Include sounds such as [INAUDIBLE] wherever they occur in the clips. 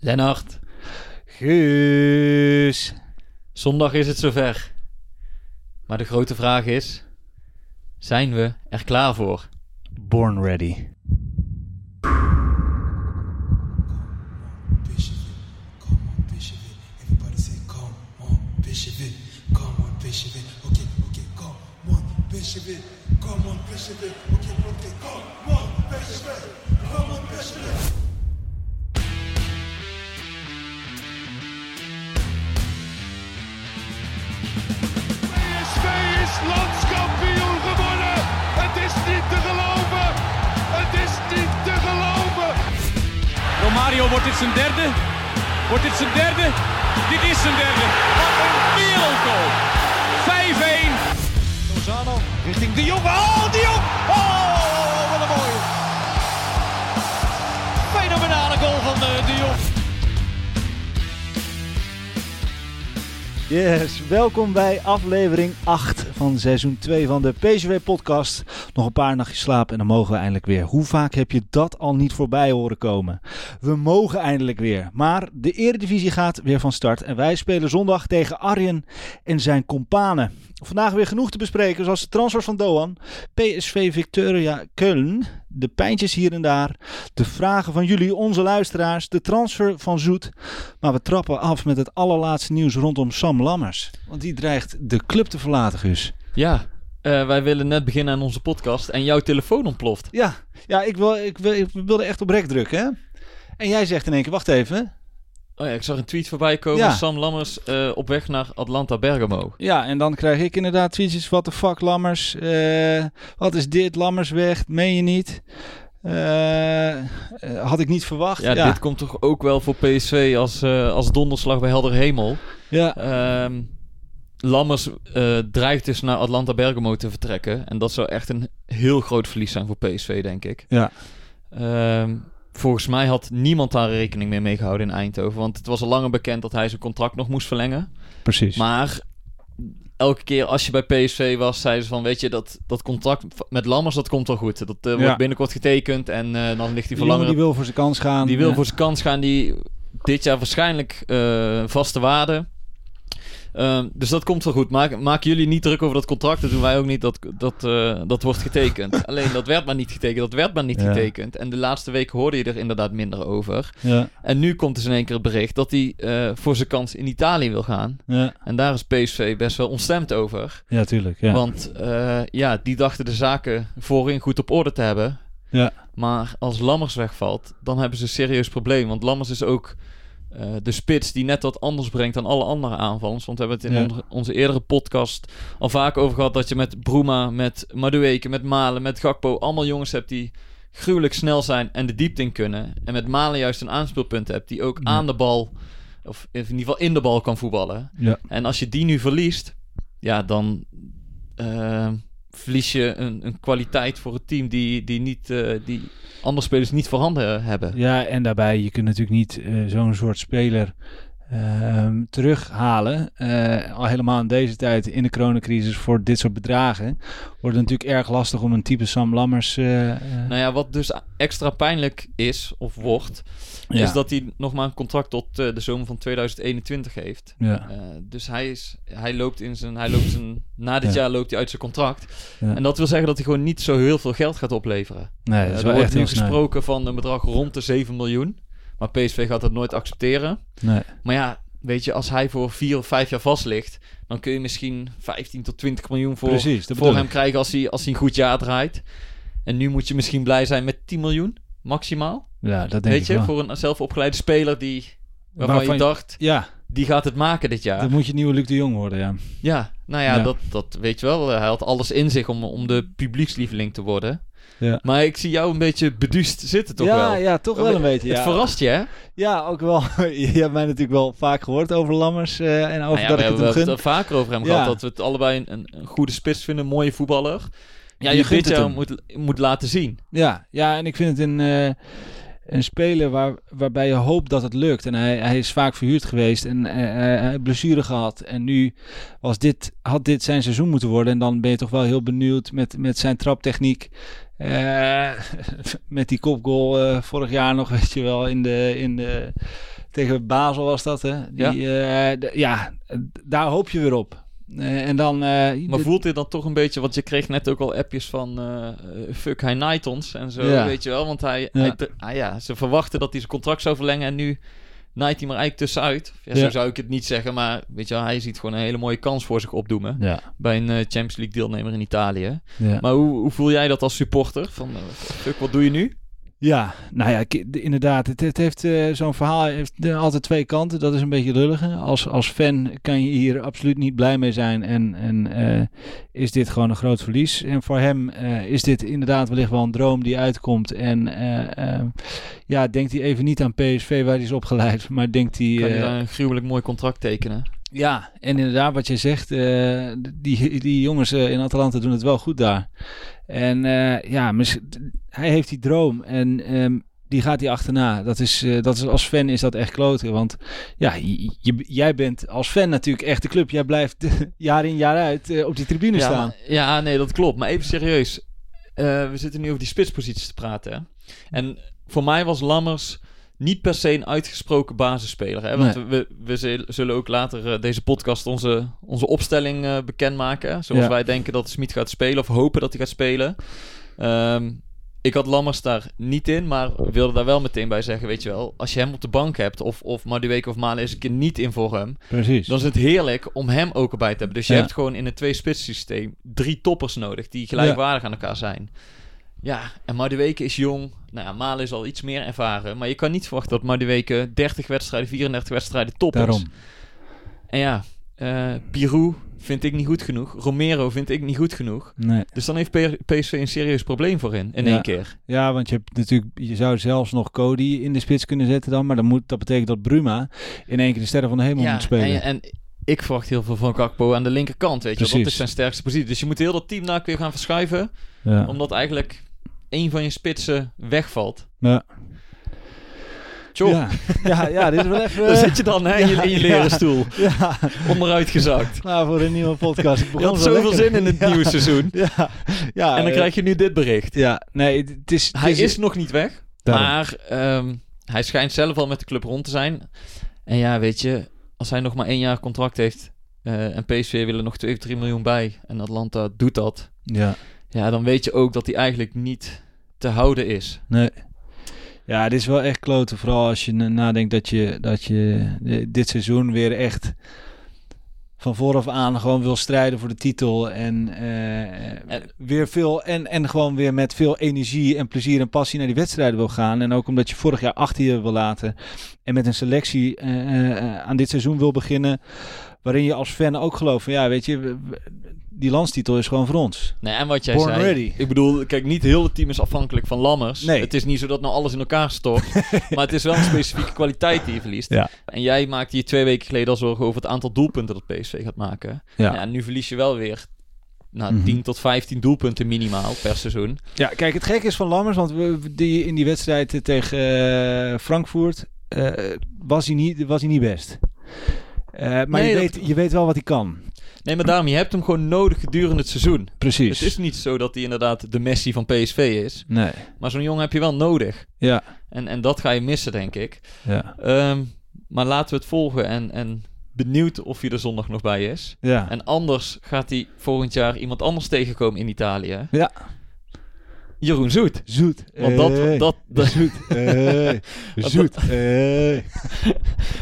Lennart, Guus. zondag is het zover. Maar de grote vraag is: zijn we er klaar voor? Born ready. Romario, wordt dit zijn derde? Wordt dit zijn derde? Dit is zijn derde. Wat een wereldgoal. 5-1. Lozano richting De Jong. Oh, De. Oh, wat een mooie. Fenomenale goal van eh, De. Yes, welkom bij aflevering 8 van seizoen 2 van de PSV-podcast. Nog een paar nachtjes slapen en dan mogen we eindelijk weer. Hoe vaak heb je dat al niet voorbij horen komen? We mogen eindelijk weer. Maar de Eredivisie gaat weer van start en wij spelen zondag tegen Arjen en zijn companen. Vandaag weer genoeg te bespreken, zoals de transfers van Doan, PSV Victoria Köln, de pijntjes hier en daar, de vragen van jullie, onze luisteraars, de transfer van Zoet. Maar we trappen af met het allerlaatste nieuws rondom Sam Lammers. Want die dreigt de club te verlaten, Gus. Ja, eh, wij willen net beginnen aan onze podcast en jouw telefoon ontploft. Ja, ja ik, wil, ik, wil, ik wilde echt op rek drukken, hè? En jij zegt in één keer, wacht even. Oh ja, ik zag een tweet voorbij komen. Ja. Sam Lammers eh, op weg naar Atlanta Bergamo. Ja, en dan krijg ik inderdaad tweetjes, what the fuck Lammers, eh, wat is dit, Lammers weg, meen je niet? Eh, had ik niet verwacht. Ja, dit komt toch ook wel voor PSV als, als donderslag bij helder hemel. ja. Ehm, Lammers dreigt dus naar Atlanta Bergamo te vertrekken. En dat zou echt een heel groot verlies zijn voor PSV, denk ik. Ja. Ehm, volgens mij had niemand daar rekening mee mee gehouden in Eindhoven. Want het was al langer bekend dat hij zijn contract nog moest verlengen. precies. Maar elke keer als je bij PSV was, zeiden ze van... Weet je, dat, dat contract met Lammers, dat komt wel goed. Dat eh, Ja. wordt binnenkort getekend en eh, dan ligt hij die voor langer... die wil voor zijn kans gaan. Die wil Ja. voor zijn kans gaan. Die dit jaar waarschijnlijk eh, vaste waarde. Ehm, dus dat komt wel goed. Maak, maken jullie niet druk over dat contract. Dat doen wij ook niet. Dat, dat, eh, dat wordt getekend. [LAUGHS] Alleen dat werd maar niet getekend. Dat werd maar niet Ja. getekend. En de laatste weken hoorde je er inderdaad minder over. Ja, En nu komt dus in één keer het bericht dat hij eh, voor zijn kans in Italië wil gaan. ja, En daar is PSV best wel ontstemd over. ja, tuurlijk. Ja. Want eh, ja, die dachten de zaken voorin goed op orde te hebben. ja. Maar als Lammers wegvalt, dan hebben ze een serieus probleem. Want Lammers is ook eh, de spits die net wat anders brengt dan alle andere aanvallers. Want we hebben het in Ja. onze, onze eerdere podcast al vaak over gehad... dat je met Bruma, met Madueke, met Malen, met Gakpo... allemaal jongens hebt die gruwelijk snel zijn en de diepte in kunnen. En met Malen juist een aanspeelpunt hebt die ook Ja. aan de bal... of in ieder geval in de bal kan voetballen. ja. En als je die nu verliest, ja, dan eh, verlies je een, een kwaliteit voor het team die, die, niet, eh, die andere spelers niet voorhanden hebben. Ja, en daarbij, je kunt natuurlijk niet eh, zo'n soort speler ehm, terughalen. Eh, al helemaal in deze tijd in de coronacrisis voor dit soort bedragen. Wordt het natuurlijk erg lastig om een type Sam Lammers... eh, Nou ja, wat dus extra pijnlijk is, of wordt, Ja. is dat hij nog maar een contract tot de zomer van 2021 heeft. ja, dus hij, is, hij loopt in zijn, hij loopt zijn, na dit Ja. jaar loopt hij uit zijn contract. Ja. En dat wil zeggen dat hij gewoon niet zo heel veel geld gaat opleveren. nee, dat is er wel wordt echt nu gesproken van een bedrag rond de 7 miljoen. Maar PSV gaat dat nooit accepteren. Nee. Maar ja, weet je, als hij voor vier of vijf jaar vast ligt, dan kun je misschien 15 tot 20 miljoen voor, Precies, voor hem ik. krijgen als hij, als hij een goed jaar draait. En nu moet je misschien blij zijn met 10 miljoen, maximaal. Ja, dat denk weet ik je, wel. voor een zelfopgeleide speler die, waarvan, Waarvan je je- dacht, Ja, die gaat het maken dit jaar. dan moet je nieuwe Luc de Jong worden, ja. Ja, nou ja, Ja. Dat, dat weet je wel. Hij had alles in zich om, om de publiekslieveling te worden. Ja. Maar ik zie jou een beetje beduust zitten toch ja, wel. ja, toch wel een beetje. Het verrast je, hè? Ja, ook wel. [LAUGHS] je hebt mij natuurlijk wel vaak gehoord over Lammers eh, en over Nou ja, dat we ik het hebben hem het gun. er vaker over hem gehad. Dat we het allebei een, een, goede spits vinden. Een mooie voetballer. Ja, je dit het jaar hem. moet, moet laten zien. Ja, ja, en ik vind het een, een speler waar, waarbij je hoopt dat het lukt. En hij, hij is vaak verhuurd geweest en eh, hij heeft blessure gehad. En nu was dit, had dit zijn seizoen moeten worden. En dan ben je toch wel heel benieuwd met, met zijn traptechniek. Eh, [LAUGHS] met die kopgoal eh, vorig jaar nog, weet je wel, in de, in de, tegen Basel was dat, hè? Die, ja. ja, daar hoop je weer op. Eh, en dan... eh, Maar voelt dit dan toch een beetje... Want je kreeg net ook al appjes van... eh, fuck, hij naait ons en zo, Ja. weet je wel. Want hij... Ja. hij ah ja, ze verwachten dat hij zijn contract zou verlengen. En nu naait hij maar eigenlijk tussenuit. Ja, Ja. Zo zou ik het niet zeggen. Maar weet je wel, hij ziet gewoon een hele mooie kans voor zich opdoemen. Bij een Champions League deelnemer in Italië. Maar hoe, hoe voel jij dat als supporter? Van, fuck, wat doe je nu? Ja, nou ja, inderdaad. Het, het heeft eh, zo'n verhaal heeft eh, altijd twee kanten. Dat is een beetje lullig. Als, als fan kan je hier absoluut niet blij mee zijn. En, en eh, is dit gewoon een groot verlies. En voor hem is dit inderdaad wellicht wel een droom die uitkomt. En ja, denkt hij even niet aan PSV waar hij is opgeleid. [LAUGHS] Maar denkt hij... Kan je eh, daar een gruwelijk mooi contract tekenen? ja, en inderdaad, wat je zegt, die, die jongens in Atalanta doen het wel goed daar. En eh, ja, hij heeft die droom en ehm, die gaat hij achterna. Dat is, eh, dat is als fan is dat echt kloten. Want ja, je, jij bent als fan natuurlijk echt de club. Jij blijft [LAUGHS] jaar in jaar uit eh, op die tribune Ja, staan. ja, nee, dat klopt. Maar even serieus. We zitten nu over die spitsposities te praten. Hè? En voor mij was Lammers niet per se een uitgesproken basisspeler. Hè? Want Nee. we, we zul- zullen ook later eh, deze podcast onze, onze opstelling eh, bekendmaken. Zoals Ja. wij denken dat Smit gaat spelen of hopen dat hij gaat spelen. Ehm, ik had Lammers daar niet in, maar wilde daar wel meteen bij zeggen, weet je wel, als je hem op de bank hebt, of, of Madueke of Malen is een keer niet in voor hem, Precies. dan is het heerlijk om hem ook erbij te hebben. Dus je Ja. hebt gewoon in een twee-spits systeem drie toppers nodig die gelijkwaardig aan elkaar zijn. Ja, en Madueke is jong. Nou ja, Malen is al iets meer ervaren. Maar je kan niet verwachten dat Madueke 30 wedstrijden, 34 wedstrijden top is. Daarom. En ja, eh Pirou vind ik niet goed genoeg. Romero vind ik niet goed genoeg. Nee. Dus dan heeft PSV een serieus probleem voorin in Ja. één keer. Ja, want je hebt natuurlijk, je zou zelfs nog Cody in de spits kunnen zetten dan, maar dan moet, dat betekent dat Bruma in één keer de sterren van de hemel moet spelen. En, en ik verwacht heel veel van Gakpo aan de linkerkant, weet je. Dat is zijn sterkste positie. Dus je moet heel dat team daar weer gaan verschuiven. ja. Omdat eigenlijk één van je spitsen wegvalt. Ja. Tjoh, Ja. ja, ja, dit is wel even... [LAUGHS] daar zit je dan hè, in, je, in je Ja, leren ja. stoel. Ja, Onderuit gezakt. klaar voor een nieuwe podcast. Ik Je had zo zoveel lekker. zin in het nieuwe seizoen. Ja, ja. En dan eh, krijg je nu dit bericht. Ja, nee, het is... Hij is nog niet weg. Daarom. Maar ehm, hij schijnt zelf al met de club rond te zijn. En ja, weet je, als hij nog maar één jaar contract heeft... eh, en PSV willen nog 2 of 3 miljoen bij... en Atlanta doet dat... Ja, ja, dan weet je ook dat hij eigenlijk niet te houden is. nee. Ja, dit is wel echt kloten. Vooral als je na- nadenkt dat je, dat je dit seizoen weer echt van vooraf aan gewoon wil strijden voor de titel. En, eh, En- weer veel en, en gewoon weer met veel energie en plezier en passie naar die wedstrijden wil gaan. En ook omdat je vorig jaar achter je wil laten. En met een selectie eh, eh, aan dit seizoen wil beginnen. Waarin je als fan ook gelooft van ja, weet je, die landstitel is gewoon voor ons. Nee, en wat jij Born zei... ready. Ik bedoel, kijk, niet heel het team is afhankelijk van Lammers. Nee. Het is niet zo dat nou alles in elkaar stort. [LAUGHS] maar het is wel een specifieke kwaliteit die je verliest. Ja. En jij maakte je twee weken geleden al zorgen over het aantal doelpunten dat PSV gaat maken. Ja. Ja, nu verlies je wel weer nou, Mhm. 10 tot 15 doelpunten minimaal per seizoen. Ja, kijk, het gekke is van Lammers, want we, die, in die wedstrijd eh, tegen eh, Frankfurt eh, was, hij niet, was hij niet best. Eh, maar Nee, je, dat- weet, je weet wel wat hij kan. Nee, maar daarom, je hebt hem gewoon nodig gedurende het seizoen. Precies. Het is niet zo dat hij inderdaad de Messi van PSV is. Nee. Maar zo'n jongen heb je wel nodig. Ja. En, en dat ga je missen, denk ik. Ja. Ehm, maar laten we het volgen en, en benieuwd of hij er zondag nog bij is. Ja. En anders gaat hij volgend jaar iemand anders tegenkomen in Italië. Ja. Jeroen Zoet. Zoet. Want dat, dat, [LAUGHS] [LAUGHS] dat, Zoet. Zoet. [LAUGHS]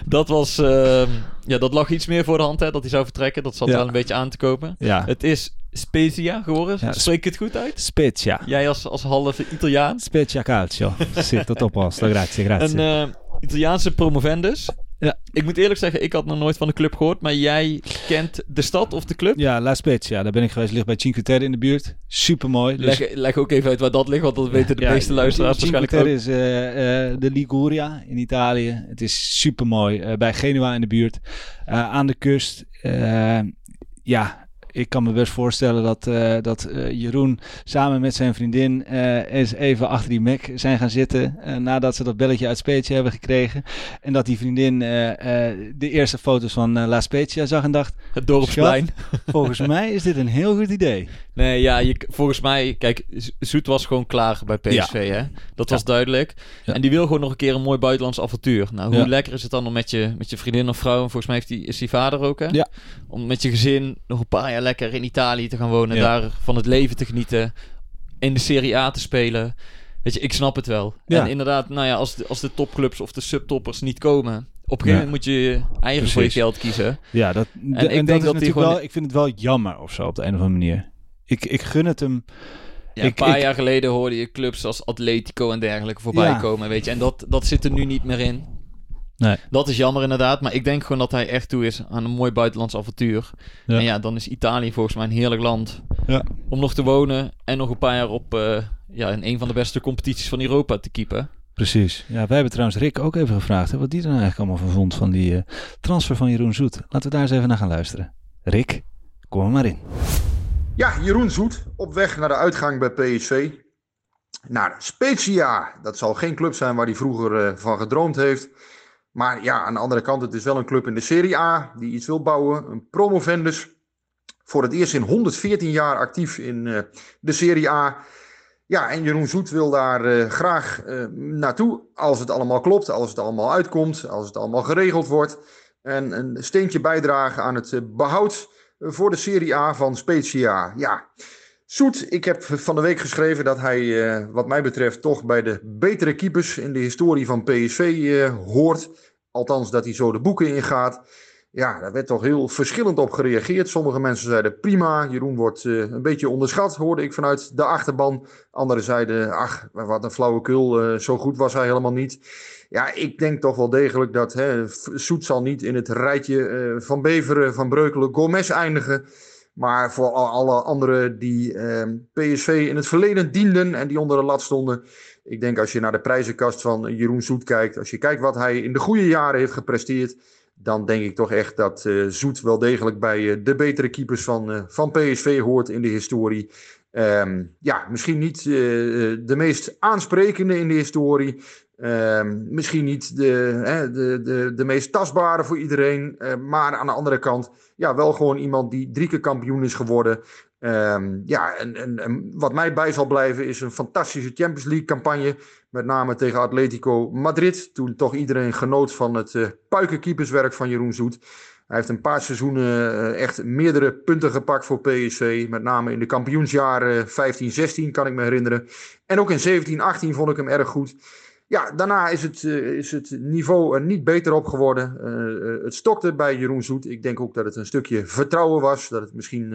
Dat was... ehm, ja, dat lag iets meer voor de hand, hè, dat hij zou vertrekken. Dat zat Ja. wel een beetje aan te kopen. Ja. Het is Spezia geworden. Ja, Spreek ik het goed uit? Spezia. Jij als, als halve Italiaan. Spezia calcio. Sì, tutto a posto. Grazie, grazie. Een eh, Italiaanse promovendus. Ja. Ik moet eerlijk zeggen, ik had nog nooit van de club gehoord. Maar jij kent de stad of de club? Ja, La Spezia, daar ben ik geweest. Ligt bij Cinque Terre in de buurt. Super mooi. Leg, leg ook even uit waar dat ligt, want dat weten de meeste luisteraars Cinque waarschijnlijk Terre ook. is eh, eh, de Liguria in Italië. Het is super mooi. bij Genua in de buurt. Aan de kust. Ja, ik kan me best voorstellen dat, eh, dat eh, Jeroen samen met zijn vriendin eh, eens even achter die Mac zijn gaan zitten. nadat ze dat belletje uit Spezia hebben gekregen. En dat die vriendin de eerste foto's van La Spezia zag en dacht... Het dorpsplein. Volgens [LAUGHS] mij is dit een heel goed idee. Nee, ja, je, volgens mij, kijk, Zoet was gewoon klaar bij PSV, hè? Dat was duidelijk. Ja. En die wil gewoon nog een keer een mooi buitenlands avontuur. Nou, hoe lekker is het dan om met je, met je vriendin of vrouw, en volgens mij heeft die, is die vader ook, hè? Ja. Om met je gezin nog een paar jaar lekker in Italië te gaan wonen, daar van het leven te genieten, in de Serie A te spelen. Weet je, ik snap het wel. Ja. En inderdaad, nou ja, als de, als de topclubs of de subtoppers niet komen, op een gegeven moment moet je je eigen voor je geld kiezen. Ja, dat, En ik en denk dat dat natuurlijk gewoon- wel, ik vind het wel jammer of zo op de een of andere manier. Ik, ik gun het hem. Ja, een paar ik- jaar geleden hoorde je clubs als Atletico en dergelijke voorbij Ja. komen, weet je. En dat, dat zit er nu niet meer in. Nee. Dat is jammer inderdaad, maar ik denk gewoon dat hij echt toe is aan een mooi buitenlands avontuur. Ja. En ja, dan is Italië volgens mij een heerlijk land Ja. om nog te wonen en nog een paar jaar op eh, ja, in een van de beste competities van Europa te keepen. Precies. Ja, wij hebben trouwens Rick ook even gevraagd hè, wat die er nou eigenlijk allemaal van vond van die eh, transfer van Jeroen Zoet. Laten we daar eens even naar gaan luisteren. Rick, kom er maar in. Ja, Jeroen Zoet op weg naar de uitgang bij PSV. Naar Spezia. Dat zal geen club zijn waar hij vroeger eh, van gedroomd heeft. Maar ja, aan de andere kant, het is wel een club in de Serie A die iets wil bouwen. Een promovendus. Voor het eerst in 114 jaar actief in eh, de Serie A. Ja, en Jeroen Zoet wil daar eh, graag naartoe. Als het allemaal klopt, als het allemaal uitkomt, als het allemaal geregeld wordt. En een steentje bijdragen aan het eh, behoud voor de Serie A van Spezia. Ja, Zoet, ik heb van de week geschreven dat hij, eh, wat mij betreft, toch bij de betere keepers in de historie van PSV eh, hoort. Althans, dat hij zo de boeken ingaat. Ja, daar werd toch heel verschillend op gereageerd. Sommige mensen zeiden prima, Jeroen wordt eh, een beetje onderschat, hoorde ik vanuit de achterban. Anderen zeiden, ach, wat een flauwekul, eh, zo goed was hij helemaal niet. Ja, ik denk toch wel degelijk dat hè, Soet zal niet in het rijtje eh, van Beveren, van Breukelen, Gomez eindigen. Maar voor al- alle anderen die eh, PSV in het verleden dienden en die onder de lat stonden. Ik denk als je naar de prijzenkast van Jeroen Zoet kijkt. Als je kijkt wat hij in de goede jaren heeft gepresteerd. Dan denk ik toch echt dat eh, Zoet wel degelijk bij eh, de betere keepers van, eh, van PSV hoort in de historie. Ehm, ja, misschien niet de meest aansprekende in de historie. Ehm, misschien niet de, hè, de, de, de meest tastbare voor iedereen. maar aan de andere kant, ja, wel gewoon iemand die drie keer kampioen is geworden. Ehm, ja, en, en, en wat mij bij zal blijven is een fantastische Champions League campagne. Met name tegen Atletico Madrid. Toen toch iedereen genoot van het eh puikenkeeperswerk van Jeroen Zoet. Hij heeft een paar seizoenen eh, echt meerdere punten gepakt voor PSV. Met name in de kampioensjaren 15, 16 kan ik me herinneren. En ook in 17, 18 vond ik hem erg goed. Ja, daarna is het, eh, is het niveau er niet beter op geworden. Eh, eh, het stokte bij Jeroen Zoet. Ik denk ook dat het een stukje vertrouwen was. Dat het misschien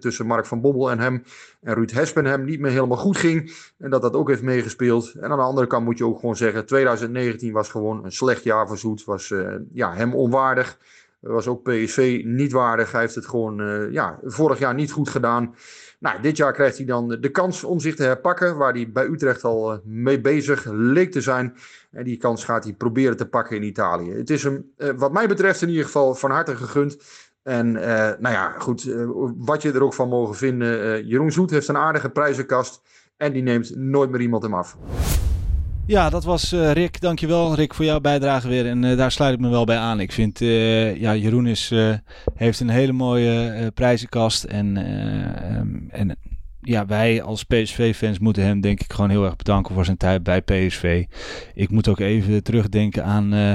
tussen Mark van Bommel en hem en Ruud Hespen hem niet meer helemaal goed ging. En dat dat ook heeft meegespeeld. En aan de andere kant moet je ook gewoon zeggen: 2019 was gewoon een slecht jaar voor Zoet. Was ja, hem onwaardig. Was ook PSV niet waardig. Hij heeft het gewoon ja, vorig jaar niet goed gedaan. Nou, dit jaar krijgt hij dan de kans om zich te herpakken. Waar hij bij Utrecht al eh, mee bezig leek te zijn. En die kans gaat hij proberen te pakken in Italië. Het is hem, eh, wat mij betreft, in ieder geval van harte gegund. En eh, nou ja, goed, wat je er ook van mogen vinden. eh, Jeroen Zoet heeft een aardige prijzenkast. En die neemt nooit meer iemand hem af. Ja, dat was eh, Rick. Dankjewel Rick voor jouw bijdrage weer. En eh, daar sluit ik me wel bij aan. Ik vind, eh, ja, Jeroen is, heeft een hele mooie prijzenkast. En, eh, ehm, en ja, wij als PSV-fans moeten hem denk ik gewoon heel erg bedanken voor zijn tijd bij PSV. Ik moet ook even terugdenken aan, eh,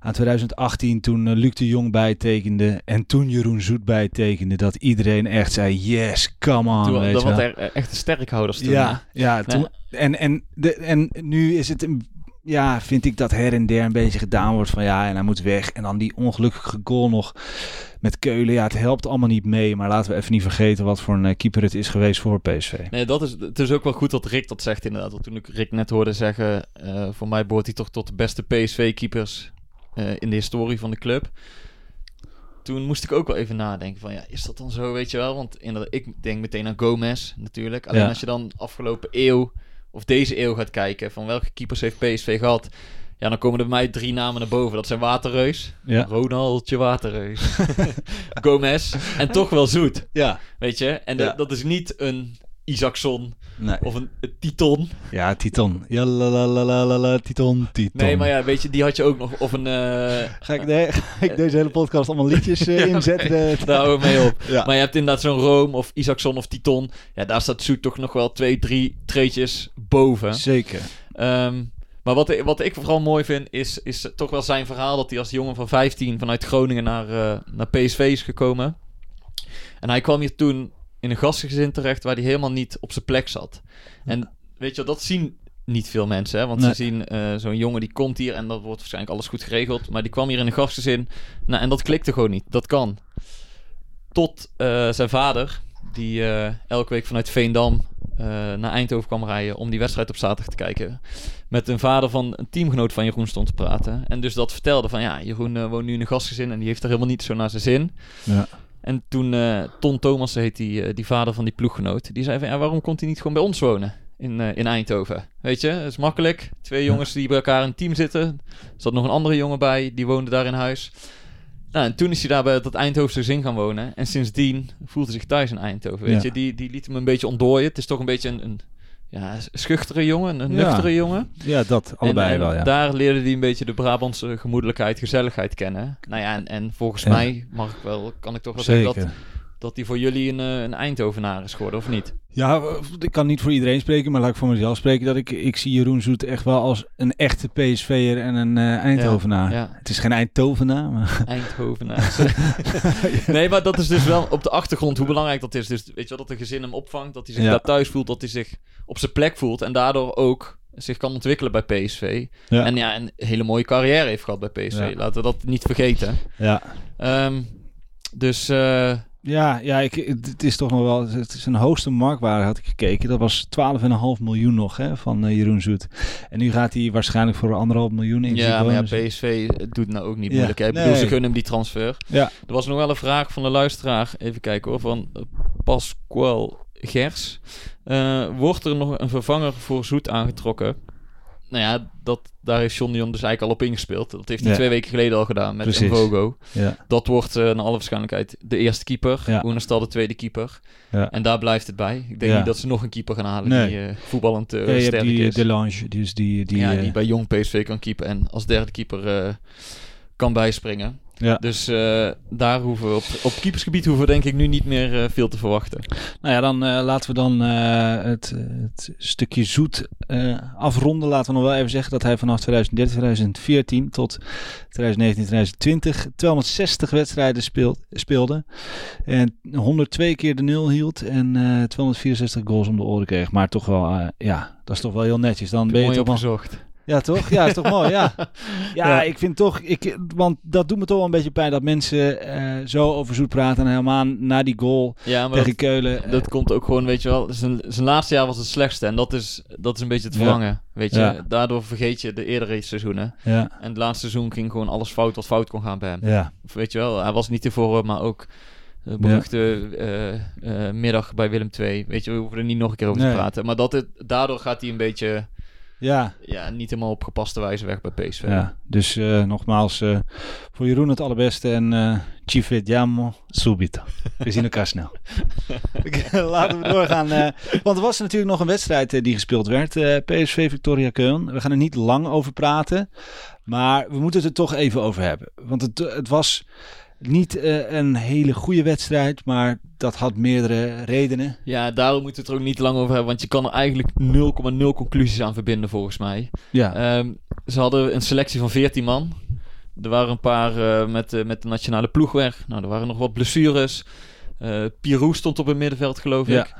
aan 2018 toen eh, Luc de Jong bijtekende. En toen Jeroen Zoet bijtekende. Dat iedereen echt zei, yes, come on. Toen, weet dat was er echt een sterkhouders toen. Ja, ja Ja. toen, en, en, de, en nu is het, een, ja, vind ik dat her en der een beetje gedaan wordt van ja, en hij moet weg. En dan die ongelukkige goal nog met Keulen. Ja, het helpt allemaal niet mee, maar laten we even niet vergeten wat voor een eh, keeper het is geweest voor PSV. Nee, dat is, het is ook wel goed dat Rick dat zegt inderdaad. Want toen ik Rick net hoorde zeggen, eh, voor mij behoort hij toch tot de beste PSV-keepers eh, in de historie van de club. Toen moest ik ook wel even nadenken van ja, is dat dan zo, weet je wel? Want inderdaad, ik denk meteen aan Gomez natuurlijk. Alleen Ja. als je dan afgelopen eeuw of deze eeuw gaat kijken van welke keepers heeft PSV gehad, ja, dan komen er bij mij drie namen naar boven. Dat zijn Waterreus, Ja. Ronaldje Waterreus, [LAUGHS] Gomez en toch wel Zoet, Ja. weet je? En Ja. dat is niet een Isaacson Nee. of een, een Titon. Ja, Titon. Ja, la, la, la, la, la, la, Titon, Titon. Nee, maar ja, weet je, die had je ook nog. Of een. eh Ga ik, nee, ga ik deze hele podcast allemaal liedjes [LAUGHS] Ja, inzetten? nee, daar houden we mee op. Ja. Maar je hebt inderdaad zo'n Rome of Isaacson of Titon. Ja, daar staat Zoet toch nog wel twee, drie treetjes boven. Zeker. Ehm, maar wat, ik- wat ik vooral mooi vind, is, is toch wel zijn verhaal dat hij als jongen van 15 vanuit Groningen naar, eh, naar PSV is gekomen. En hij kwam hier toen in een gastgezin terecht waar hij helemaal niet op zijn plek zat. En weet je, dat zien niet veel mensen. Hè? Want Nee. ze zien eh, zo'n jongen die komt hier en dat wordt waarschijnlijk alles goed geregeld. Maar die kwam hier in een gastgezin. Nou, en dat klikte gewoon niet. Dat kan. Tot eh, zijn vader, die eh, elke week vanuit Veendam naar Eindhoven kwam rijden om die wedstrijd op zaterdag te kijken. Met een vader van een teamgenoot van Jeroen stond te praten. En dus dat vertelde van ja, Jeroen woont nu in een gastgezin en die heeft er helemaal niet zo naar zijn zin. Ja. En toen eh, Ton Thomas heet die, eh, die vader van die ploeggenoot. Die zei van ja, waarom komt hij niet gewoon bij ons wonen? In, eh, in Eindhoven. Weet je, dat is makkelijk. Twee jongens die bij elkaar in een team zitten. Er zat nog een andere jongen bij, die woonde daar in huis. Nou, en toen is hij daar bij dat Eindhovense gezin gaan wonen. En sindsdien voelt hij zich thuis in Eindhoven. Weet Ja. je, die, die liet hem een beetje ontdooien. Het is toch een beetje een, een ja, schuchtere jongen, een Ja. nuchtere jongen. ja, dat. Allebei en, wel, ja. Daar leerde hij een beetje de Brabantse gemoedelijkheid, gezelligheid kennen. Nou ja, en, en volgens Ja. mij mag ik wel, kan ik toch wel zeggen dat, dat hij voor jullie een, eh, een Eindhovenaar is geworden, of niet? Ja, ik kan niet voor iedereen spreken, maar laat ik voor mezelf spreken. Dat ik, ik zie Jeroen Zoet echt wel als een echte PSV'er en een eh, Eindhovenaar. Ja, ja. Het is geen Eindhovenaar, maar... Eindhovenaar. [LAUGHS] nee, maar dat is dus wel op de achtergrond hoe belangrijk dat is. Dus weet je wel, dat een gezin hem opvangt, dat hij zich Ja. daar thuis voelt, dat hij zich op zijn plek voelt en daardoor ook zich kan ontwikkelen bij PSV. Ja. En ja, een hele mooie carrière heeft gehad bij PSV. Laten we dat niet vergeten. Ja. Ehm, dus eh, Ja, ja ik, het is toch nog wel... Het is een hoogste marktwaarde, had ik gekeken. Dat was 12,5 miljoen nog, hè, van eh, Jeroen Zoet. En nu gaat hij waarschijnlijk voor anderhalf miljoen in. ja, maar ja, PSV doet nou ook niet Ja, moeilijk. Hè? Ik bedoel, ze gunnen hem die transfer. Ja. Er was nog wel een vraag van de luisteraar. Even kijken hoor. Van eh, Pasqual Gers. Eh, wordt er nog een vervanger voor Zoet aangetrokken? Nou ja, dat, daar heeft John de Jong dus eigenlijk al op ingespeeld. Dat heeft hij Ja. twee weken geleden al gedaan met Precies. Mvogo. Ja. Dat wordt eh naar alle waarschijnlijkheid de eerste keeper. Ja. Oenerstal de tweede keeper. Ja. En daar blijft het bij. Ik denk niet dat ze nog een keeper gaan halen Nee. die eh, voetballend hebt sterk die is. Delange, dus die... die ja, die bij jong PSV kan keepen en als derde keeper kan bijspringen. Ja. Dus eh, daar hoeven we op, op keepersgebied hoeven we denk ik nu niet meer eh, veel te verwachten. Nou ja, dan eh, laten we dan het, het stukje zoet afronden. Laten we nog wel even zeggen dat hij vanaf 2013, 2014 tot 2019, 2020 260 wedstrijden speelt, speelde. En 102 keer de nul hield en eh 264 goals om de oren kreeg. Maar toch wel, ja, dat is toch wel heel netjes. Dan ben je toch wel... Ja, toch? Ja, is toch mooi, ja. [LAUGHS] ja. Ja. ik vind toch, ik, want dat doet me toch wel een beetje pijn dat mensen eh, zo over zoet praten. En helemaal na die goal Ja, maar tegen dat, Keulen. eh, dat komt ook gewoon, weet je wel, zijn, zijn laatste jaar was het slechtste. En dat is, dat is een beetje het Ja. verlangen, weet je. Ja. Daardoor vergeet je de eerdere seizoenen. ja, En het laatste seizoen ging gewoon alles fout wat fout kon gaan bij hem. ja. Of Weet je wel, hij was niet tevoren, maar ook de beruchte eh, eh, middag bij Willem II. Weet je, we hoeven er niet nog een keer over Nee. te praten. Maar dat het, daardoor gaat hij een beetje, Ja, ja, niet helemaal op gepaste wijze weg bij PSV. ja. dus eh, nogmaals eh, voor Jeroen het allerbeste en eh ci vediamo subito. We zien elkaar snel. [LAUGHS] Laten we doorgaan. want er was natuurlijk nog een wedstrijd die gespeeld werd. PSV Victoria Keulen. We gaan er niet lang over praten. Maar we moeten het er toch even over hebben. Want het, het was niet eh, een hele goede wedstrijd. Maar dat had meerdere redenen. Ja, daarom moeten we het er ook niet lang over hebben. Want je kan er eigenlijk 0,0 conclusies aan verbinden, volgens mij. Ja, Ehm, ze hadden een selectie van 14 man. Er waren een paar eh, met, eh, met de nationale ploeg weg. Nou, er waren nog wat blessures. Pirou stond op het middenveld, geloof Ja. ik.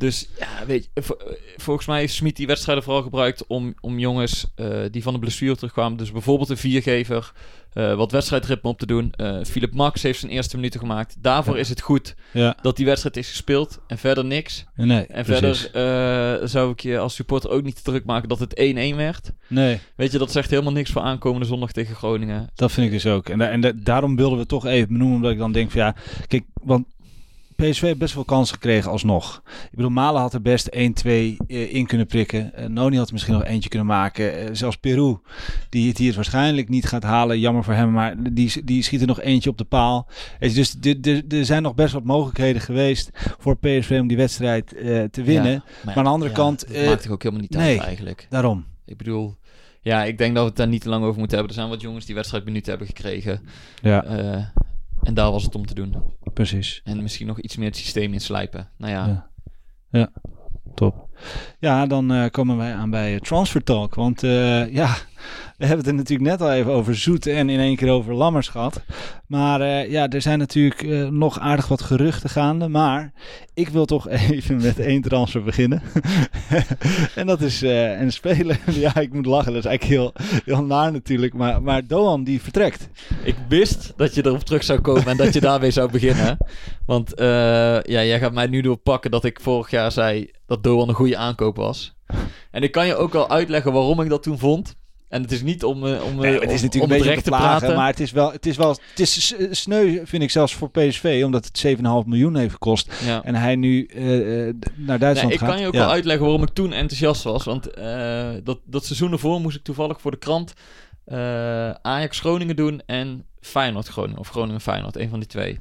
Dus ja, weet je, vo- volgens mij heeft Smit die wedstrijden vooral gebruikt om, om jongens eh, die van de blessure terugkwamen, dus bijvoorbeeld een viergever, eh, wat wedstrijdritme op te doen. Eh Philip Max heeft zijn eerste minuten gemaakt. Daarvoor Ja. is het goed Ja, dat die wedstrijd is gespeeld en verder niks. nee, En precies. verder zou ik je als supporter ook niet te druk maken dat het 1-1 werd. Nee, Weet je, dat zegt helemaal niks voor aankomende zondag tegen Groningen. dat vind ik dus ook. En, da- en da- daarom wilden we toch even benoemen, omdat ik dan denk van ja, kijk, want PSV heeft best wel kans gekregen alsnog. Ik bedoel, Malen had er best 1-2 eh, in kunnen prikken. Eh, Noni had er misschien nog eentje kunnen maken. Eh, zelfs Peru, die het hier waarschijnlijk niet gaat halen. Jammer voor hem, maar die, die schiet er nog eentje op de paal. Dus er zijn nog best wat mogelijkheden geweest voor PSV om die wedstrijd te winnen. Ja, Maar aan de andere kant, dat maakt toch ook helemaal niet nee. uit eigenlijk. Daarom. Ik bedoel, ja, ik denk dat we het daar niet te lang over moeten hebben. Er zijn wat jongens die wedstrijdminuten hebben gekregen. Ja, en daar was het om te doen. precies. En misschien nog iets meer het systeem inslijpen. Nou ja, Ja. Ja, top. Ja, dan eh, komen wij aan bij eh, Transfer Talk. Want eh, ja, we hebben het er natuurlijk net al even over Zoet en in één keer over Lammers gehad. Maar eh, ja, er zijn natuurlijk eh, nog aardig wat geruchten gaande. Maar ik wil toch [LAUGHS] even met één transfer beginnen. [LAUGHS] en dat is eh, een speler. [LAUGHS] ja, ik moet lachen. Dat is eigenlijk heel, heel naar natuurlijk. Maar, maar Doan die vertrekt. ik wist dat je erop terug zou komen en dat je daarmee zou beginnen. Want ja, jij gaat mij nu doorpakken dat ik vorig jaar zei dat Doan een goede aankoop was. En ik kan je ook wel uitleggen waarom ik dat toen vond. En het is niet om, eh, om, Nee, eh, het is om- natuurlijk om een beetje recht te te plagen, praten. maar het is wel, het is wel, het is s- sneu vind ik zelfs voor PSV, omdat het 7,5 miljoen heeft gekost ja. en hij nu eh, eh, naar Duitsland Nee, ik gaat. kan je ook Ja. wel uitleggen waarom ik toen enthousiast was. Want eh, dat, dat seizoen ervoor moest ik toevallig voor de krant eh, Ajax Groningen doen en Feyenoord Groningen. Of Groningen Feyenoord, een van die twee.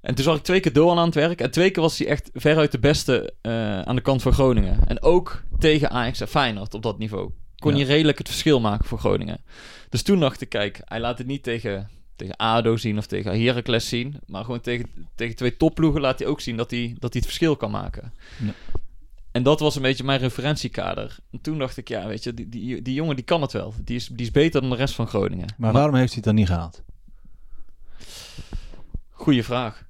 En toen zag ik twee keer Doan aan het werk. En twee keer was hij echt veruit de beste eh, aan de kant van Groningen. En ook tegen Ajax en Feyenoord op dat niveau. Kon je redelijk het verschil maken voor Groningen. Dus toen dacht ik, kijk, hij laat het niet tegen, tegen ADO zien of tegen Heracles zien. Maar gewoon tegen, tegen twee topploegen laat hij ook zien dat hij, dat hij het verschil kan maken. Ja. En dat was een beetje mijn referentiekader. En toen dacht ik, ja, weet je, die, die, die jongen die kan het wel. Die is, die is beter dan de rest van Groningen. Maar waarom heeft hij het dan niet gehaald? Goeie vraag.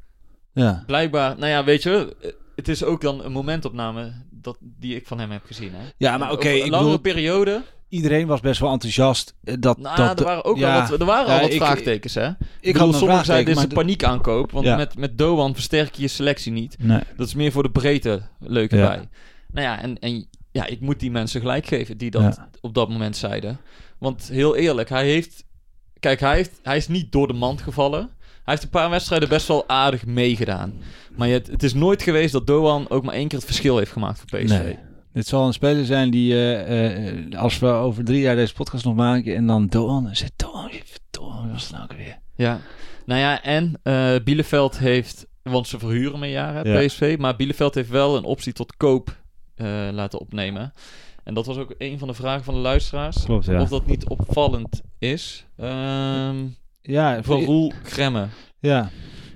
Ja, Blijkbaar, nou ja, weet je, het is ook dan een momentopname dat, die ik van hem heb gezien. Hè? ja maar oké, een langere bedoel, periode. iedereen was best wel enthousiast. eh, Dat, Nou, dat, er waren ook ja, al wat, er waren ja, al wat ik- vraagtekens, hè? Ik, Ik bedoel, had sommigen zeiden, dit is een maar de- paniekaankoop. Want Ja. met, met Doan versterk je je selectie niet. Nee, Dat is meer voor de breedte leuk erbij. Nou ja, en, en ja, ik moet die mensen gelijk geven die dat op dat moment zeiden. Want heel eerlijk, hij heeft... Kijk, hij, heeft, hij is niet door de mand gevallen. Hij heeft een paar wedstrijden best wel aardig meegedaan. Maar je, het is nooit geweest dat Doan ook maar één keer het verschil heeft gemaakt voor PSV. nee. Dit zal een speler zijn die, eh, eh, als we over drie jaar deze podcast nog maken en dan Doan, en zegt Doan, Doan, was het nou ook weer? Ja. Nou ja, en Bielefeld heeft... Want ze verhuren me jaren, Ja. PSV. Maar Bielefeld heeft wel een optie tot koop laten opnemen. En dat was ook een van de vragen van de luisteraars. Klopt, ja. Of dat niet opvallend is. Ehm Ja, van Roel Gremme. ja.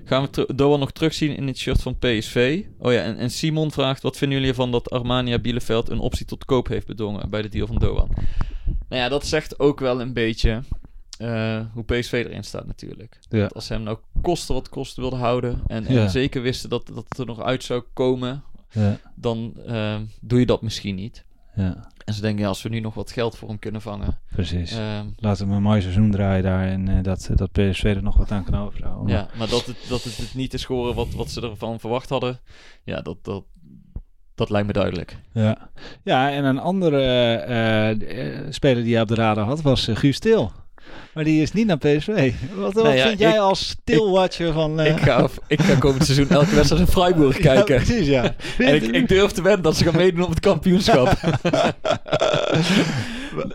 Gaan we Doan nog terugzien in het shirt van PSV? Oh ja, en, en Simon vraagt... Wat vinden jullie ervan dat Armania Bielefeld een optie tot koop heeft bedongen bij de deal van Doan? Nou ja, dat zegt ook wel een beetje eh, hoe PSV erin staat natuurlijk. Ja. Dat als ze hem nou kosten wat kost wilde houden... En, en Ja. zeker wisten dat, dat het er nog uit zou komen... Ja, dan eh, doe je dat misschien niet. En ze denken, ja, als we nu nog wat geld voor hem kunnen vangen... precies. ehm, Laten we een mooi seizoen draaien daar en eh, dat, dat PSV er nog wat aan kan overhouden. Ja, maar dat het, dat het, het niet is geworden wat, wat ze ervan verwacht hadden, ja, dat, dat, dat lijkt me duidelijk. Ja, ja en een andere eh, eh, speler die je op de radar had was Guus Til. Maar die is niet naar PSV. Wat, wat ja, vind jij ik- als Til-watcher van... eh, Ik, ga, ik ga komend seizoen elke wedstrijd in Freiburg [LAUGHS] Ja, kijken. precies, ja. en ik, ik durf te wedden dat ze gaan meedoen op het kampioenschap. [LAUGHS]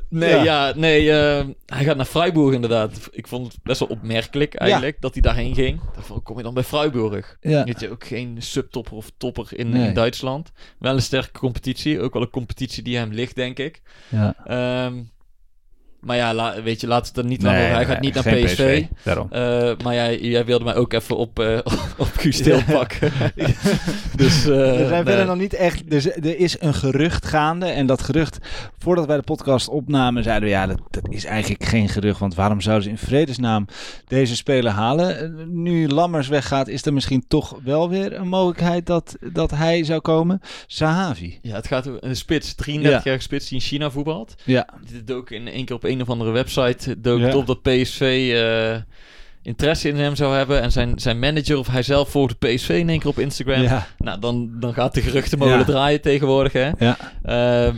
nee, Ja. ja, nee, eh, hij gaat naar Freiburg inderdaad. Ik vond het best wel opmerkelijk eigenlijk dat hij daarheen ging. Van, kom je dan bij Freiburg? Ja. Weet je, ook geen subtopper of topper in, Nee. in Duitsland. Wel een sterke competitie, ook wel een competitie die hem ligt, denk ik. Ja. Ehm, maar ja, la- weet je, laat het er niet Nee, over. Hij nee, gaat niet naar PSV. Daarom. Eh, maar jij, jij wilde mij ook even op, eh [LAUGHS] op Guus Til pakken. [LAUGHS] dus, eh, er zijn nee. verder nog niet echt. Dus er is een gerucht gaande. En dat gerucht, voordat wij de podcast opnamen, zeiden we ja, dat, dat is eigenlijk geen gerucht. Want waarom zouden ze in vredesnaam deze speler halen? Eh, Nu Lammers weggaat, is er misschien toch wel weer een mogelijkheid dat, dat hij zou komen. Sahavi. Ja, het gaat een spits, 33-jarige spits die in China voetbalt. Ja, Dit dook in één keer op een of andere website dook Ja. op dat PSV eh, interesse in hem zou hebben. En zijn, zijn manager of hij zelf volgde PSV in één keer op Instagram. ja, Nou, dan, dan gaat de geruchtenmolen Ja. draaien tegenwoordig, hè. ja. Ehm,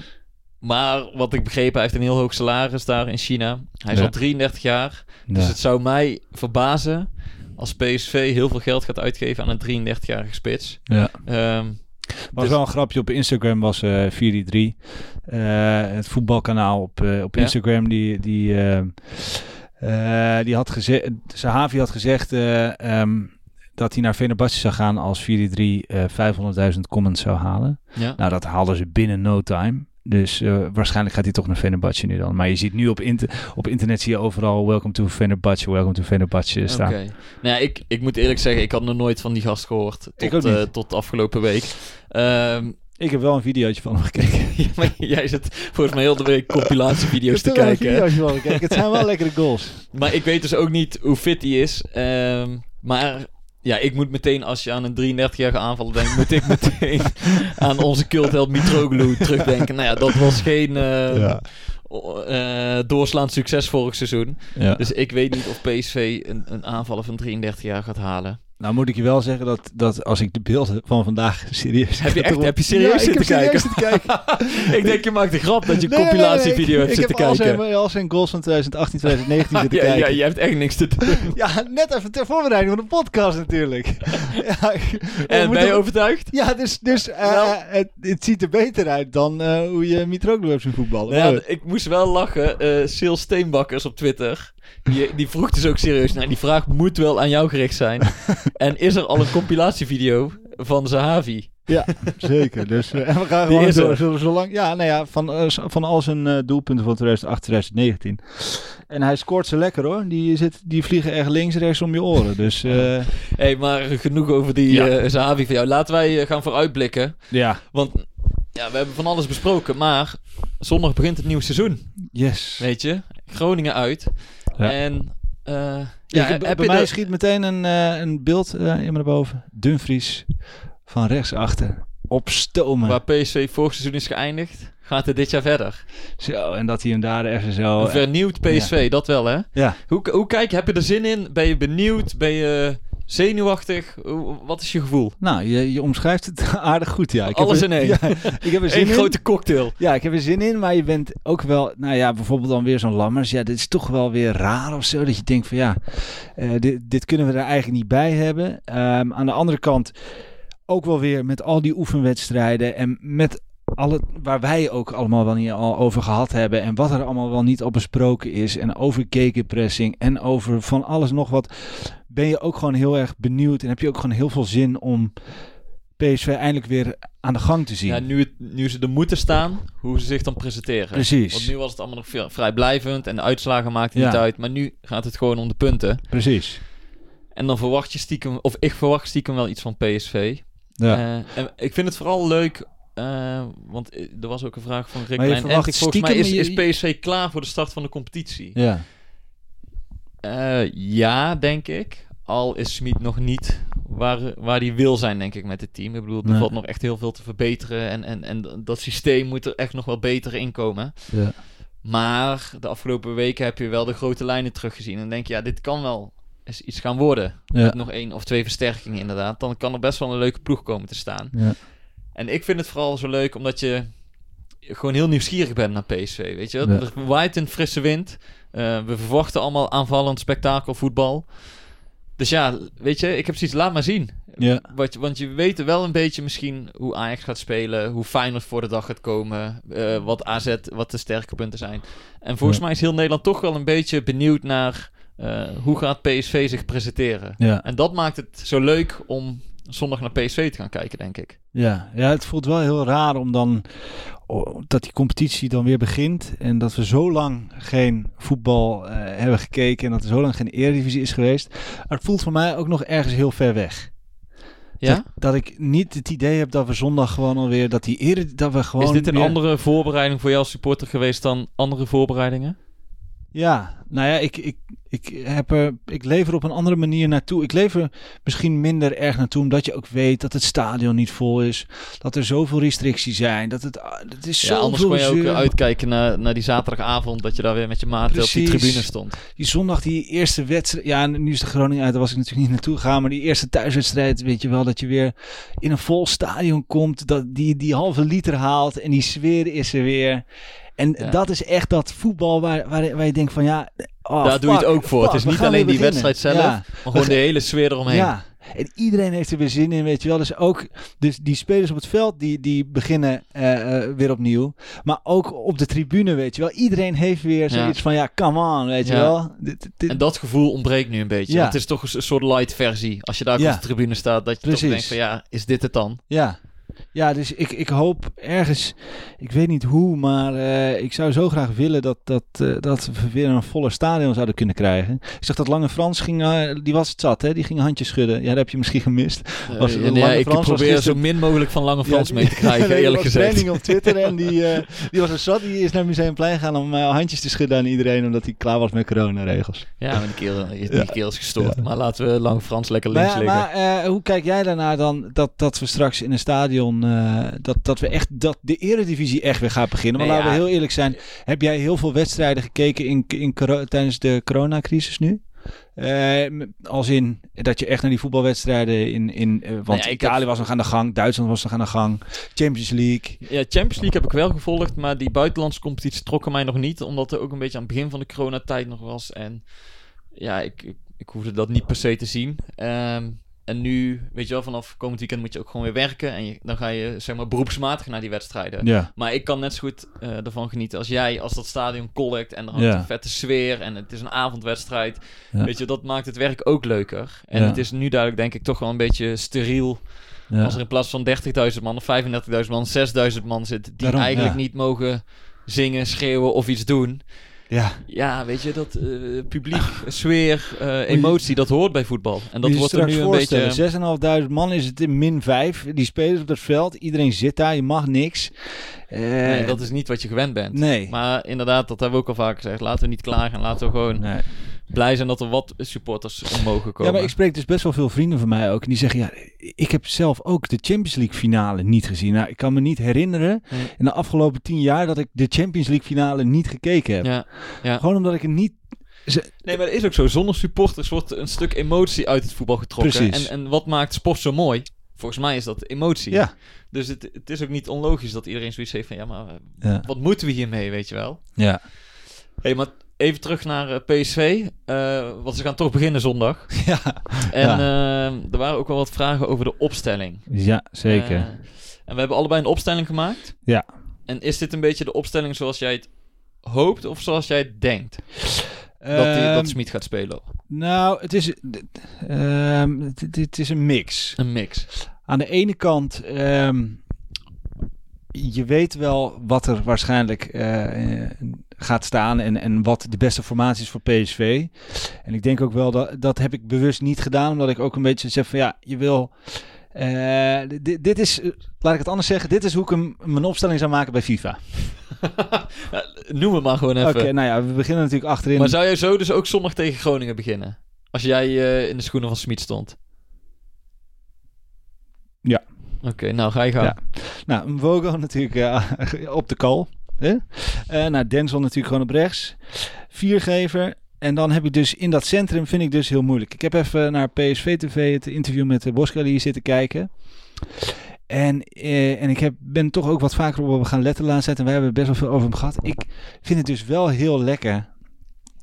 maar wat ik begrepen, hij heeft een heel hoog salaris daar in China. Hij is al 33 jaar. Dus het zou mij verbazen als PSV heel veel geld gaat uitgeven aan een 33-jarige spits. ja. Ehm, was dus- wel een grapje op Instagram, was eh 4-3. Eh, het voetbalkanaal op, eh, op Ja. Instagram, die, die, eh, die had gezegd, Sahavi had gezegd eh, ehm, dat hij naar Fenerbahce zou gaan als 4-3 eh 500.000 comments zou halen. ja. Nou, dat haalden ze binnen no time. Dus waarschijnlijk gaat hij toch naar Fenerbahce nu dan. Maar je ziet nu op, inter- op internet zie je overal welcome to Fenerbahce, welcome to Fenerbahce staan. Oké. Nou ja, ik, ik moet eerlijk zeggen, ik had nog nooit van die gast gehoord. Tot, eh, tot afgelopen week. Ehm, Ik heb wel een videootje van hem gekeken. [LAUGHS] ja, maar jij zit volgens mij heel de week compilatievideo's te Ik heb wel een kijken. Het zijn wel lekkere goals. [LAUGHS] Maar ik weet dus ook niet hoe fit hij is. Ehm, maar ja, ik moet meteen, als je aan een 33-jarige aanvaller denkt, moet ik meteen [LAUGHS] aan onze cultheld Mitroglou terugdenken. Nou ja, dat was geen eh, Ja. eh, doorslaand succes vorig seizoen. Ja. Dus ik weet niet of PSV een, een aanvaller van 33 jaar gaat halen. Nou moet ik je wel zeggen dat, dat als ik de beelden van vandaag serieus... Heb je echt- heb je serieus Ja, ik zitten serieus kijken? kijken. [LAUGHS] ik denk, je maakt een grap dat je een [LAUGHS] Nee, nee, nee, compilatievideo nee, hebt ik, zitten ik heb al kijken. zijn, al zijn goals van 2018, 2019 zitten [LAUGHS] ja, ja, kijken. je hebt echt niks te doen. Ja, net even ter voorbereiding van de podcast natuurlijk. ja, En ben je overtuigd? Ja, dus, dus eh, Nou. het, het ziet er beter uit dan eh, hoe je Mitroglou hebt zien voetballen. Nou ja, ik moest wel lachen. eh Sil Steenbakkers op Twitter. Die, die vroeg dus ook serieus. Nou, die vraag moet wel aan jou gericht zijn. [LAUGHS] en is er al een compilatievideo van Zahavi? Ja, zeker. Dus eh, en we gaan [LAUGHS] Die gewoon door. er. Zo, zolang, ja, nou ja, van, eh, van al zijn eh, doelpunten van 2008, 2019. En hij scoort ze lekker hoor. Die, zit, die vliegen echt links, rechts om je oren. Dus Hé, [LAUGHS] hey, maar genoeg over die Ja. Zahavi van jou. Laten wij gaan vooruitblikken. ja, Want ja, we hebben van alles besproken. Maar zondag begint het nieuwe seizoen. yes. Weet je? Groningen uit. Ja. En eh, Ja, ja, ik- heb bij je mij de- schiet meteen een, eh, een beeld eh, in me naar boven. Dumfries van rechtsachter. Opstomen. waar PSV vorig seizoen is geëindigd, gaat het dit jaar verder. Zo, en dat hij hem daar even zo... Een vernieuwd PSV, dat wel hè? ja, Hoe, hoe kijk je? Heb je er zin in? Ben je benieuwd? Ben je zenuwachtig? Wat is je gevoel? nou, je, je omschrijft het [LAUGHS] aardig goed, ja. Ik Alles heb er- in één. Ja, ik heb er [LAUGHS] zin Een in. grote cocktail. Ja, ik heb er zin in, maar je bent ook wel, nou ja, bijvoorbeeld dan weer zo'n Lammers. Ja, dit is toch wel weer raar of zo. Dat je denkt van ja, eh, dit, dit kunnen we er eigenlijk niet bij hebben. Ehm, aan de andere kant ook wel weer met al die oefenwedstrijden en met alle, waar wij ook allemaal wel niet al over gehad hebben. En wat er allemaal wel niet op besproken is. En over gegenpressing en over van alles nog wat. Ben je ook gewoon heel erg benieuwd en heb je ook gewoon heel veel zin om PSV eindelijk weer aan de gang te zien. Ja, nu, het, nu ze er moeten staan, hoe ze zich dan presenteren. Precies. Want nu was het allemaal nog vrijblijvend en de uitslagen maakten niet uit. Maar nu gaat het gewoon om de punten. Precies. En dan verwacht je stiekem, of ik verwacht stiekem wel iets van PSV. Ja. Eh, en ik vind het vooral leuk, eh, want eh, er was ook een vraag van Rick Klein. En volgens mij is, is PSV klaar voor de start van de competitie. ja. Eh, ja, denk ik. Al is Smit nog niet waar, waar hij wil zijn, denk ik, met het team. Ik bedoel, er Nee. valt nog echt heel veel te verbeteren. En, en, en dat systeem moet er echt nog wel beter in komen. Ja. Maar de afgelopen weken heb je wel de grote lijnen teruggezien. En denk je, ja, dit kan wel eens iets gaan worden. Ja. Met nog één of twee versterkingen, inderdaad. Dan kan er best wel een leuke ploeg komen te staan. Ja. En ik vind het vooral zo leuk omdat je gewoon heel nieuwsgierig bent naar PSV. Weet je, Ja. er waait een frisse wind. Eh, we verwachten allemaal aanvallend spektakelvoetbal. Dus ja, weet je, ik heb zoiets, laat maar zien. Ja. Wat, want je weet wel een beetje misschien hoe Ajax gaat spelen, hoe Feyenoord voor de dag gaat komen, eh, wat AZ, wat de sterke punten zijn. En volgens Ja. mij is heel Nederland toch wel een beetje benieuwd naar eh, hoe gaat PSV zich presenteren. Ja. En dat maakt het zo leuk om zondag naar PSV te gaan kijken, denk ik. Ja, ja, het voelt wel heel raar om dan oh, dat die competitie dan weer begint en dat we zo lang geen voetbal eh, hebben gekeken en dat er zo lang geen eredivisie is geweest. Maar het voelt voor mij ook nog ergens heel ver weg. Ja? Dat, dat ik niet het idee heb dat we zondag gewoon alweer dat die ere, dat we gewoon Is dit een weer- andere voorbereiding voor jou als supporter geweest dan andere voorbereidingen? Ja, nou ja, ik, ik, ik, heb er, ik leef er op een andere manier naartoe. Ik leef er misschien minder erg naartoe, omdat je ook weet dat het stadion niet vol is. Dat er zoveel restricties zijn. Dat het, ah, het is Ja, zo anders kon je ook eh, uitkijken naar, naar die zaterdagavond dat je daar weer met je maat op die tribune stond. Die zondag, die eerste wedstrijd. Ja, nu is de Groningen uit, daar was ik natuurlijk niet naartoe gegaan. Maar die eerste thuiswedstrijd, weet je wel, dat je weer in een vol stadion komt. Dat die, die halve liter haalt en die sfeer is er weer. En Ja. dat is echt dat voetbal waar, waar, waar je denkt van ja... oh, Daar doe je het ook voor. Het is niet alleen die beginnen. wedstrijd zelf, Ja. maar gewoon de hele sfeer eromheen. Ja, en iedereen heeft er weer zin in, weet je wel. Dus ook dus die spelers op het veld, die, die beginnen eh, eh, weer opnieuw. Maar ook op de tribune, weet je wel. Iedereen heeft weer zoiets van, ja, come on, weet je Ja. wel. Dit, dit- En dat gevoel ontbreekt nu een beetje. Ja. Het is toch een soort light versie. Als je daar op de tribune staat, dat je Precies. toch denkt van ja, is dit het dan? Ja. Ja, dus ik, ik hoop ergens, ik weet niet hoe, maar eh, ik zou zo graag willen dat, dat, eh, dat we weer een volle stadion zouden kunnen krijgen. Ik zag dat Lange Frans ging, eh, die was het zat, hè? die ging handjes schudden. Ja, dat heb je misschien gemist. Was- ja, ik Frans probeer gisteren- zo min mogelijk van Lange Frans Ja, mee te [LAUGHS] krijgen, nee, eerlijk er gezegd. training op Twitter en die, [LAUGHS] die was er zat. Die is naar Museumplein gegaan om handjes te schudden aan iedereen, omdat hij klaar was met coronaregels. Ja, maar die kerel, die [LAUGHS] kerel is gestoord. Maar laten we Lange Frans lekker links liggen. maar hoe kijk jij daarnaar dan dat, dat we straks in een stadion, eh, dat, dat we echt, dat de eredivisie echt weer gaat beginnen? Nee, laten we heel eerlijk zijn, heb jij heel veel wedstrijden gekeken in, in, tijdens de coronacrisis nu? Eh, als in dat je echt naar die voetbalwedstrijden in, in eh, want Nou ja, Italië heb- was nog aan de gang, Duitsland was nog aan de gang, Champions League. Ja, Champions League heb ik wel gevolgd, maar die buitenlandse competitie trokken mij nog niet, omdat er ook een beetje aan het begin van de coronatijd nog was. En ja, ik, ik, ik hoefde dat niet per se te zien. Ehm, en nu, weet je wel, vanaf komend weekend moet je ook gewoon weer werken. En je, dan ga je, zeg maar, beroepsmatig naar die wedstrijden. Ja. Maar ik kan net zo goed eh, ervan genieten als jij, als dat stadion collect en er hangt Ja. een vette sfeer en het is een avondwedstrijd. Ja. Weet je, dat maakt het werk ook leuker. En het is nu duidelijk, denk ik, toch wel een beetje steriel als er in plaats van 30.000 man of 35.000 man 6.000 man zitten die Daarom, eigenlijk niet mogen zingen, schreeuwen of iets doen. Ja. Ja, weet je, dat eh, publiek, sfeer, eh, emotie, dat hoort bij voetbal. En dat je wordt je er nu een beetje... voorstellen, 6.500 man is het in min 5. Die spelers op dat veld, iedereen zit daar, je mag niks. Eh, Nee, dat is niet wat je gewend bent. nee. Maar inderdaad, dat hebben we ook al vaak gezegd. Laten we niet klagen. Laten we gewoon Nee. Blij zijn dat er wat supporters om mogen komen. Ja, maar ik spreek dus best wel veel vrienden van mij ook. En die zeggen, ja, ik heb zelf ook de Champions League finale niet gezien. Nou, ik kan me niet herinneren in de afgelopen tien jaar dat ik de Champions League finale niet gekeken heb. Ja, ja. Gewoon omdat ik het niet... ze- Nee, maar dat is ook zo. Zonder supporters wordt een stuk emotie uit het voetbal getrokken. Precies. En, en wat maakt sport zo mooi? Volgens mij is dat emotie. Ja. Dus het, het is ook niet onlogisch dat iedereen zoiets heeft van... Ja, maar Ja. wat moeten we hiermee, weet je wel? Ja. hey, maar even terug naar eh, PSV. eh, want ze gaan toch beginnen zondag. [LAUGHS] Ja. En Ja. eh, er waren ook wel wat vragen over de opstelling. ja, zeker. En we hebben allebei een opstelling gemaakt. Ja. En is dit een beetje de opstelling zoals jij het hoopt of zoals jij het denkt? dat, die, Ehm, dat Smit gaat spelen? Nou, het is, d- ehm, het, het- het is een mix. Een mix. Aan de ene kant, ehm, je weet wel wat er waarschijnlijk gaat staan en, en wat de beste formatie is voor PSV. En ik denk ook wel dat dat heb ik bewust niet gedaan, omdat ik ook een beetje zeg van ja, je wil. eh, dit, dit is, eh, laat ik het anders zeggen, dit is hoe ik hem, mijn opstelling zou maken bij FIFA. [LAUGHS] Noem het maar gewoon Oké, even. nou ja, we beginnen natuurlijk achterin. Maar zou jij zo dus ook zondag tegen Groningen beginnen? Als jij eh, in de schoenen van Smit stond? Ja. Oké, nou ga je gaan. Ja. Nou, Mvogo natuurlijk [LAUGHS] op de kal. Eh, nou, Denzel natuurlijk gewoon op rechts. Viergever. En dan heb ik dus in dat centrum, vind ik dus heel moeilijk. Ik heb even naar PSV TV het interview met de Boskali zitten kijken. En, eh, en ik heb, ben toch ook wat vaker op hem gaan letten laten zetten. En wij hebben best wel veel over hem gehad. Ik vind het dus wel heel lekker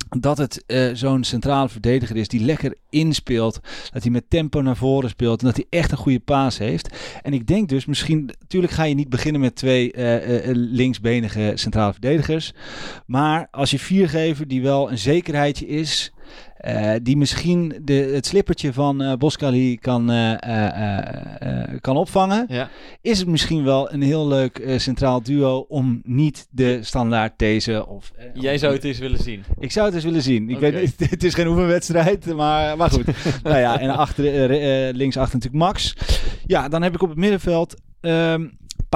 dat het eh, zo'n centrale verdediger is die lekker inspeelt. Dat hij met tempo naar voren speelt. En dat hij echt een goede paas heeft. En ik denk dus misschien, natuurlijk ga je niet beginnen met twee eh, eh, linksbenige centrale verdedigers. Maar als je viergever die wel een zekerheidje is. Eh, die misschien de, het slippertje van eh Boskali kan, eh, kan opvangen, Ja. is het misschien wel een heel leuk centraal duo om niet de standaard deze of... Jij of- zou het eens willen zien. Ik zou het eens willen zien. Ik weet, niet, [LAUGHS] het is geen oefenwedstrijd, maar, maar goed. [LAUGHS] nou ja, en achter, links achter natuurlijk Max. Ja, dan heb ik op het middenveld ehm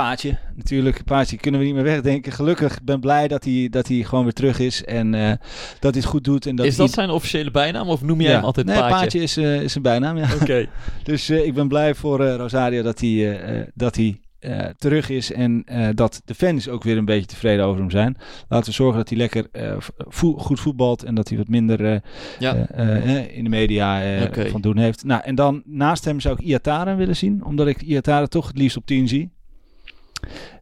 Paatje. Natuurlijk, Paatje kunnen we niet meer wegdenken. Gelukkig ben blij dat hij, dat hij gewoon weer terug is en eh, dat hij het goed doet. En dat is dat hij- zijn officiële bijnaam of noem jij Ja. hem altijd nee, Paatje? is, eh, is zijn bijnaam, ja. Oké. [LAUGHS] Dus eh, ik ben blij voor Rosario dat hij, dat hij terug is en dat de fans ook weer een beetje tevreden over hem zijn. Laten we zorgen dat hij lekker vo- goed voetbalt en dat hij wat minder Ja. in de media van doen heeft. Nou, en dan naast hem zou ik Iataren willen zien, omdat ik Iataren toch het liefst op 10 zie.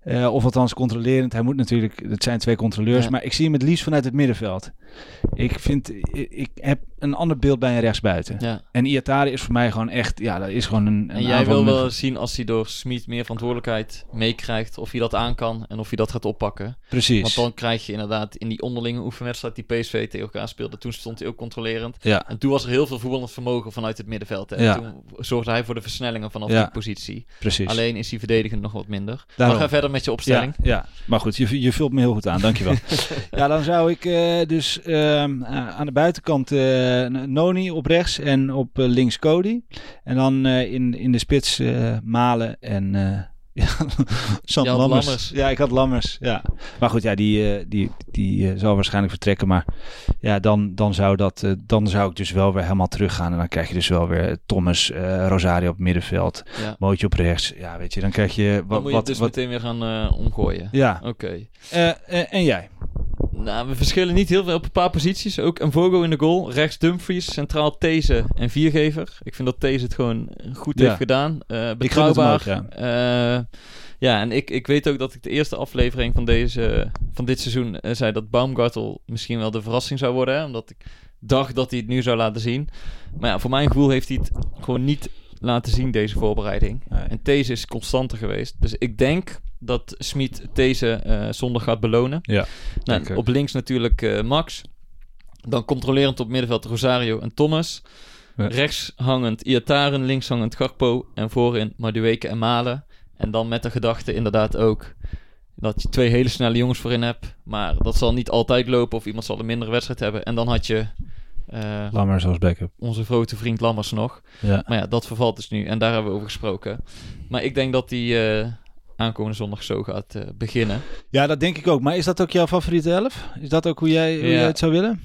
Eh, of althans controlerend. Hij moet natuurlijk, het zijn twee controleurs, Ja. maar ik zie hem het liefst vanuit het middenveld. Ik vind, ik, ik heb een ander beeld bij een rechtsbuiten. Ja. En Iatare is voor mij gewoon echt, ja, dat is gewoon een. een En jij wil wel zien als hij door Smit meer verantwoordelijkheid meekrijgt, of hij dat aan kan en of hij dat gaat oppakken. Precies. Want dan krijg je inderdaad in die onderlinge oefenwedstrijd die PSV tegen elkaar speelde, toen stond hij ook controlerend. Ja, En toen was er heel veel voetballend vermogen vanuit het middenveld. Ja. Toen zorgde hij voor de versnellingen vanaf die positie. precies. Alleen is hij verdedigend nog wat minder. Daarom. Maar ga verder met je opstelling. ja, maar goed, je, je vult me heel goed aan, dankjewel. [LAUGHS] ja, dan zou ik eh, dus ehm, eh, aan de buitenkant eh, Noni op rechts en op eh, links Cody. En dan in, in de spits Malen en... [LAUGHS] ja, Sam Lammers. Lammers. Ja, ik had Lammers. Ja. Maar goed, ja, die, die, die zal waarschijnlijk vertrekken. Maar ja, dan, dan, zou dat, dan zou ik dus wel weer helemaal teruggaan. En dan krijg je dus wel weer Thomas, Rosario op middenveld. Ja. Mootje op rechts. Ja, weet je, dan krijg je Dan wat... moet je wat, het dus wat meteen weer gaan eh, omgooien. ja, Oké. En jij? Nou, we verschillen niet heel veel op een paar posities. Ook een Vogo in de goal. Rechts Dumfries, centraal These en Viergever. Ik vind dat These het gewoon goed Ja. heeft gedaan. Ik vind het betrouwbaar. mooi, Eh, ja, en ik, ik weet ook dat ik de eerste aflevering van, deze, van dit seizoen eh, zei dat Baumgartel misschien wel de verrassing zou worden. Hè? Omdat ik dacht dat hij het nu zou laten zien. Maar ja, voor mijn gevoel heeft hij het gewoon niet laten zien, deze voorbereiding. Nee. En These is constanter geweest. Dus ik denk dat Smit These eh zondag gaat belonen. Ja, Nou, op links natuurlijk eh, Max. Dan controlerend op middenveld Rosario en Thomas. Ja. Rechts hangend Iataren, links hangend Garpo. En voorin Madueke en Malen. En dan met de gedachte inderdaad ook dat je twee hele snelle jongens voorin hebt. Maar dat zal niet altijd lopen of iemand zal een mindere wedstrijd hebben. En dan had je eh, Lammers als backup. onze grote vriend Lammers nog. Ja. Maar ja, dat vervalt dus nu. En daar hebben we over gesproken. Maar ik denk dat die aankomende zondag zo gaat eh, beginnen. ja, dat denk ik ook. Maar is dat ook jouw favoriete elf? Is dat ook hoe jij, hoe Ja. jij het zou willen?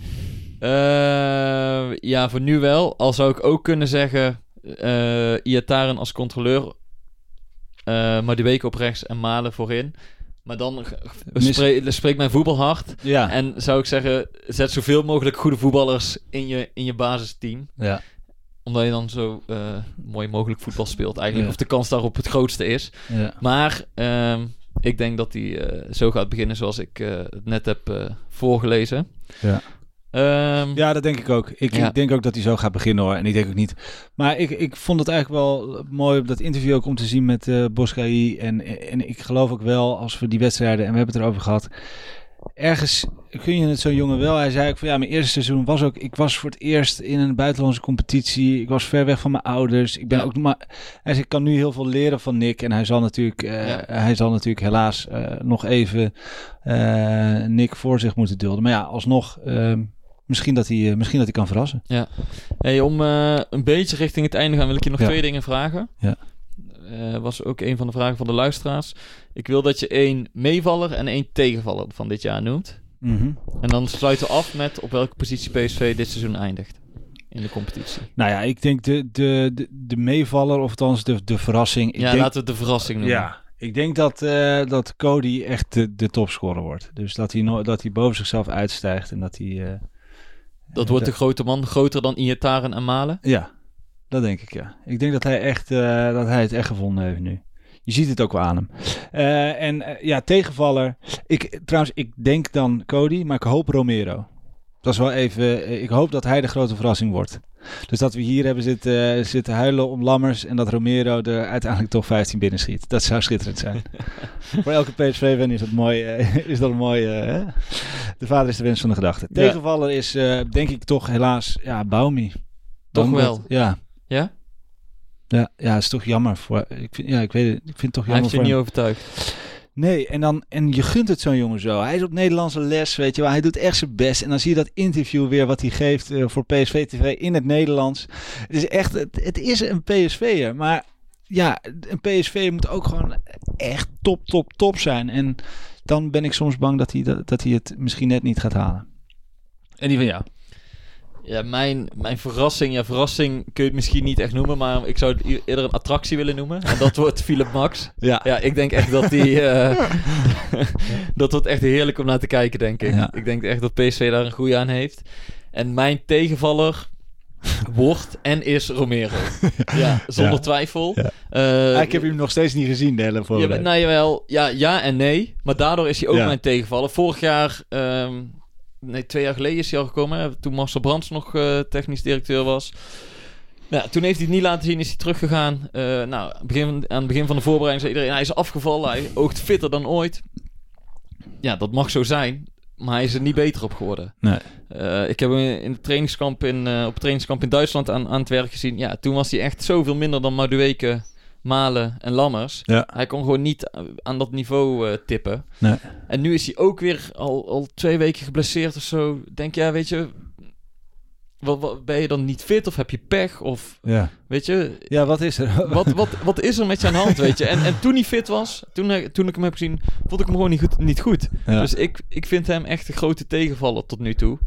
Eh, ja, voor nu wel. Al zou ik ook kunnen zeggen... eh Iataren als controleur... maar die week op rechts en Malen voorin. Maar dan spreekt mijn voetbalhart. Ja. En zou ik zeggen... Zet zoveel mogelijk goede voetballers in je, in je basisteam. ja. Omdat je dan zo eh, mooi mogelijk voetbal speelt eigenlijk. Ja. Of de kans daarop het grootste is. ja. Maar ehm, ik denk dat hij eh, zo gaat beginnen zoals ik eh, het net heb eh, voorgelezen. Ja. Ehm, Ja, dat denk ik ook. Ik, Ja. ik denk ook dat hij zo gaat beginnen hoor. En ik denk ook niet. Maar ik, ik vond het eigenlijk wel mooi op dat interview ook om te zien met eh Boskai. En, en ik geloof ook wel, als we die wedstrijden, en we hebben het erover gehad. Ergens kun je het zo'n jongen wel. Hij zei ook van ja, mijn eerste seizoen was ook. Ik was voor het eerst in een buitenlandse competitie. Ik was ver weg van mijn ouders. Ik ben Ja. ook maar. Hij zei, ik kan nu heel veel leren van Nick. En hij zal natuurlijk, eh, Ja. hij zal natuurlijk helaas eh, nog even eh, Nick voor zich moeten dulden. Maar ja, alsnog. ehm, Misschien dat, hij, misschien dat hij kan verrassen. Hey, om een beetje richting het einde gaan wil ik je nog Ja. twee dingen vragen. Ja. Eh, was ook een van de vragen van de luisteraars. Ik wil dat je één meevaller en één tegenvaller van dit jaar noemt. Mhm. En dan sluiten we af met op welke positie PSV dit seizoen eindigt in de competitie. Nou ja, ik denk de, de, de, de meevaller, of althans de, de verrassing. Ik ja, denk, laten we de verrassing noemen. ja, ik denk dat, eh, dat Cody echt de, de topscorer wordt. Dus dat hij, no dat hij boven zichzelf uitstijgt en dat hij... eh, Dat wordt de grote man, groter dan Iataren en Malen. Ja, dat denk ik, ja. Ik denk dat hij, echt, eh, dat hij het echt gevonden heeft nu. Je ziet het ook wel aan hem. Eh, en eh, ja, tegenvaller. Ik, trouwens, ik denk dan Cody, maar ik hoop Romero. Dat is wel even. Ik hoop dat hij de grote verrassing wordt. Dus dat we hier hebben zitten, zitten huilen om Lammers en dat Romero er uiteindelijk toch 15 binnenschiet. Dat zou schitterend zijn. [LAUGHS] Voor elke PSV-fan is dat mooi. is dat een mooi. hè? de vader is de wens van de gedachte. Ja. Tegenvaller is denk ik toch helaas ja, Baumi. Toch wel. Ja. Ja? Ja, ja, is toch jammer voor. Ik vind, ja, ik weet het. Ik vind het toch Hij jammer heeft je voor niet hem. overtuigd. Nee, en, dan, en je gunt het zo'n jongen zo. Hij is op Nederlandse les, weet je wel. Hij doet echt zijn best. En dan zie je dat interview weer wat hij geeft eh, voor PSV TV in het Nederlands. Het is echt, het, het is een PSV'er. Maar ja, een PSV'er moet ook gewoon echt top, top, top zijn. En dan ben ik soms bang dat hij, dat, dat hij het misschien net niet gaat halen. En die van jou? Ja, mijn, mijn verrassing, ja, verrassing kun je het misschien niet echt noemen, maar ik zou het eerder een attractie willen noemen. En dat wordt [LAUGHS] Philip Max. Ja. Ja, ik denk echt dat die. eh, [LAUGHS] dat wordt echt heerlijk om naar te kijken, denk ik. Ja. Ik denk echt dat PSV daar een goede aan heeft. En mijn tegenvaller wordt en is Romero. [LAUGHS] ja, zonder Ja. twijfel. Ja. Eh, ik heb hem nog steeds niet gezien, de hele ja, nou jawel, ja, ja en nee. Maar daardoor is hij ook Ja. mijn tegenvaller. Vorig jaar, ehm, nee, twee jaar geleden is hij al gekomen. Toen Marcel Brands nog eh, technisch directeur was. Nou, toen heeft hij het niet laten zien, is hij teruggegaan. Eh, nou, begin, aan het begin van de voorbereiding zei iedereen, hij is afgevallen. Hij oogt fitter dan ooit. Ja, dat mag zo zijn. Maar hij is er niet beter op geworden. Nee. Eh, ik heb hem in het trainingskamp in, op het trainingskamp in Duitsland aan, aan het werk gezien. Ja, toen was hij echt zoveel minder dan Madueke, Malen en Lammers. Ja. Hij kon gewoon niet aan dat niveau eh, tippen. Nee. En nu is hij ook weer al, al twee weken geblesseerd of zo. Denk ja, weet je, wat, wat, ben je dan niet fit of heb je pech? Of Ja. weet je, ja, wat is er? [LAUGHS] wat, wat, wat is er met je aan de hand, weet je? En, en toen hij fit was, toen, hij- toen ik hem heb gezien, vond ik hem gewoon niet goed. Niet goed. Ja. Dus ik, ik vind hem echt een grote tegenvaller tot nu toe.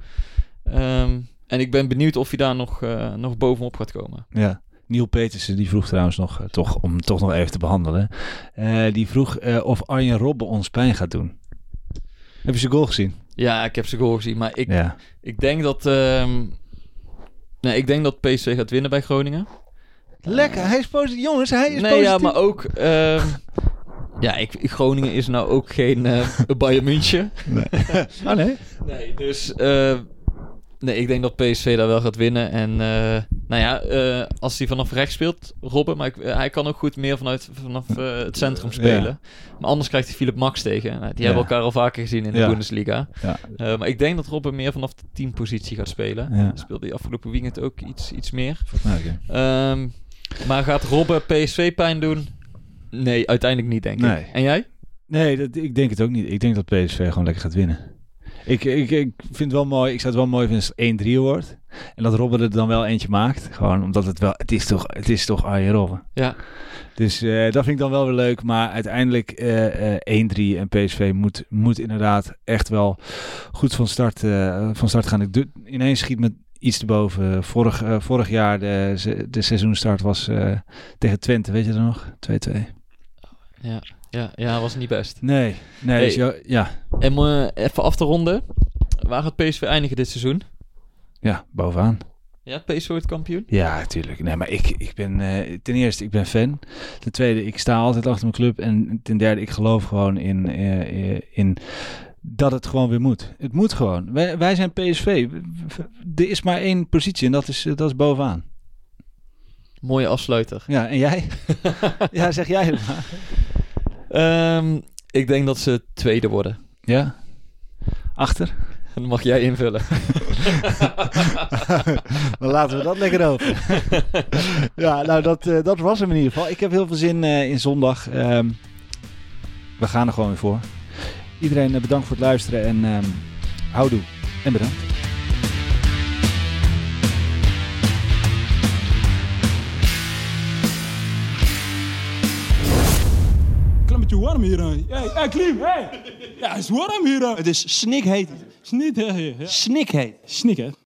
Ehm, en ik ben benieuwd of hij daar nog, eh, nog bovenop gaat komen. Ja. Niel Petersen die vroeg trouwens nog, eh, toch, om toch nog even te behandelen. eh, die vroeg eh, of Arjen Robben ons pijn gaat doen. Heb je zijn goal gezien? Ja, ik heb zijn goal gezien, maar ik, Ja. ik denk dat... ehm, nee, ik denk dat PSV gaat winnen bij Groningen. Lekker, hij is positief. Jongens, hij is nee, positief. ja, maar ook... ehm, ja, ik, Groningen is nou ook geen eh Bayern München. [LAUGHS] Ah, nee? Nee, dus... nee, ik denk dat PSV daar wel gaat winnen. En eh, nou ja, eh, als hij vanaf rechts speelt, Robben... Maar ik, eh, hij kan ook goed meer vanuit, vanaf het centrum spelen. Maar anders krijgt hij Philip Max tegen. Nou, die hebben elkaar al vaker gezien in de Ja. Bundesliga. Ja. Maar ik denk dat Robben meer vanaf de teampositie gaat spelen. Speelde hij afgelopen weekend ook iets, iets meer. Ehm, maar gaat Robben PSV pijn doen? Nee, uiteindelijk niet, denk Nee. ik. En jij? Nee, dat, ik denk het ook niet. Ik denk dat PSV gewoon lekker gaat winnen. Ik, ik, ik vind het wel mooi. Ik zou het wel mooi vinden als het 1-3 wordt. En dat Robben er dan wel eentje maakt. Gewoon omdat het wel... Het is toch, het is toch Arjen Robben. Ja. Dus eh, dat vind ik dan wel weer leuk. Maar uiteindelijk eh, eh, 1-3 en PSV moet, moet inderdaad echt wel goed van start, eh, van start gaan. Ik doe, ineens schiet me iets te boven. Vorig, eh, vorig jaar de, de seizoenstart was tegen Twente. Weet je dat nog? 2-2. Ja, ja, ja, was niet best. Nee, nee. Hey. dus ja, ja, En even af te ronden. Waar gaat PSV eindigen dit seizoen? ja, bovenaan. Ja, PSV wordt kampioen? Ja, natuurlijk. Nee, maar ik, ik ben eh, ten eerste, ik ben fan. Ten tweede, ik sta altijd achter mijn club. En ten derde, ik geloof gewoon in, eh, in dat het gewoon weer moet. Het moet gewoon. Wij, wij zijn PSV. Er is maar één positie en dat is, eh, dat is bovenaan. Mooie afsluiter. Ja, en jij? [LAUGHS] ja, zeg jij het maar. Ehm, ik denk dat ze tweede worden. Ja? Achter? [LAUGHS] Dan mag jij invullen. [LAUGHS] Dan laten we dat lekker open. [LAUGHS] ja, nou dat, eh, dat was hem in ieder geval. Ik heb heel veel zin eh, in zondag. Ehm, we gaan er gewoon weer voor. Iedereen eh, bedankt voor het luisteren en ehm houdoe en bedankt. Beetje warm hier. hè. Hey, Klim, hey. Ja, het is warm hier. Het is snikheet. Snikheet. Snikheet. Snikheet.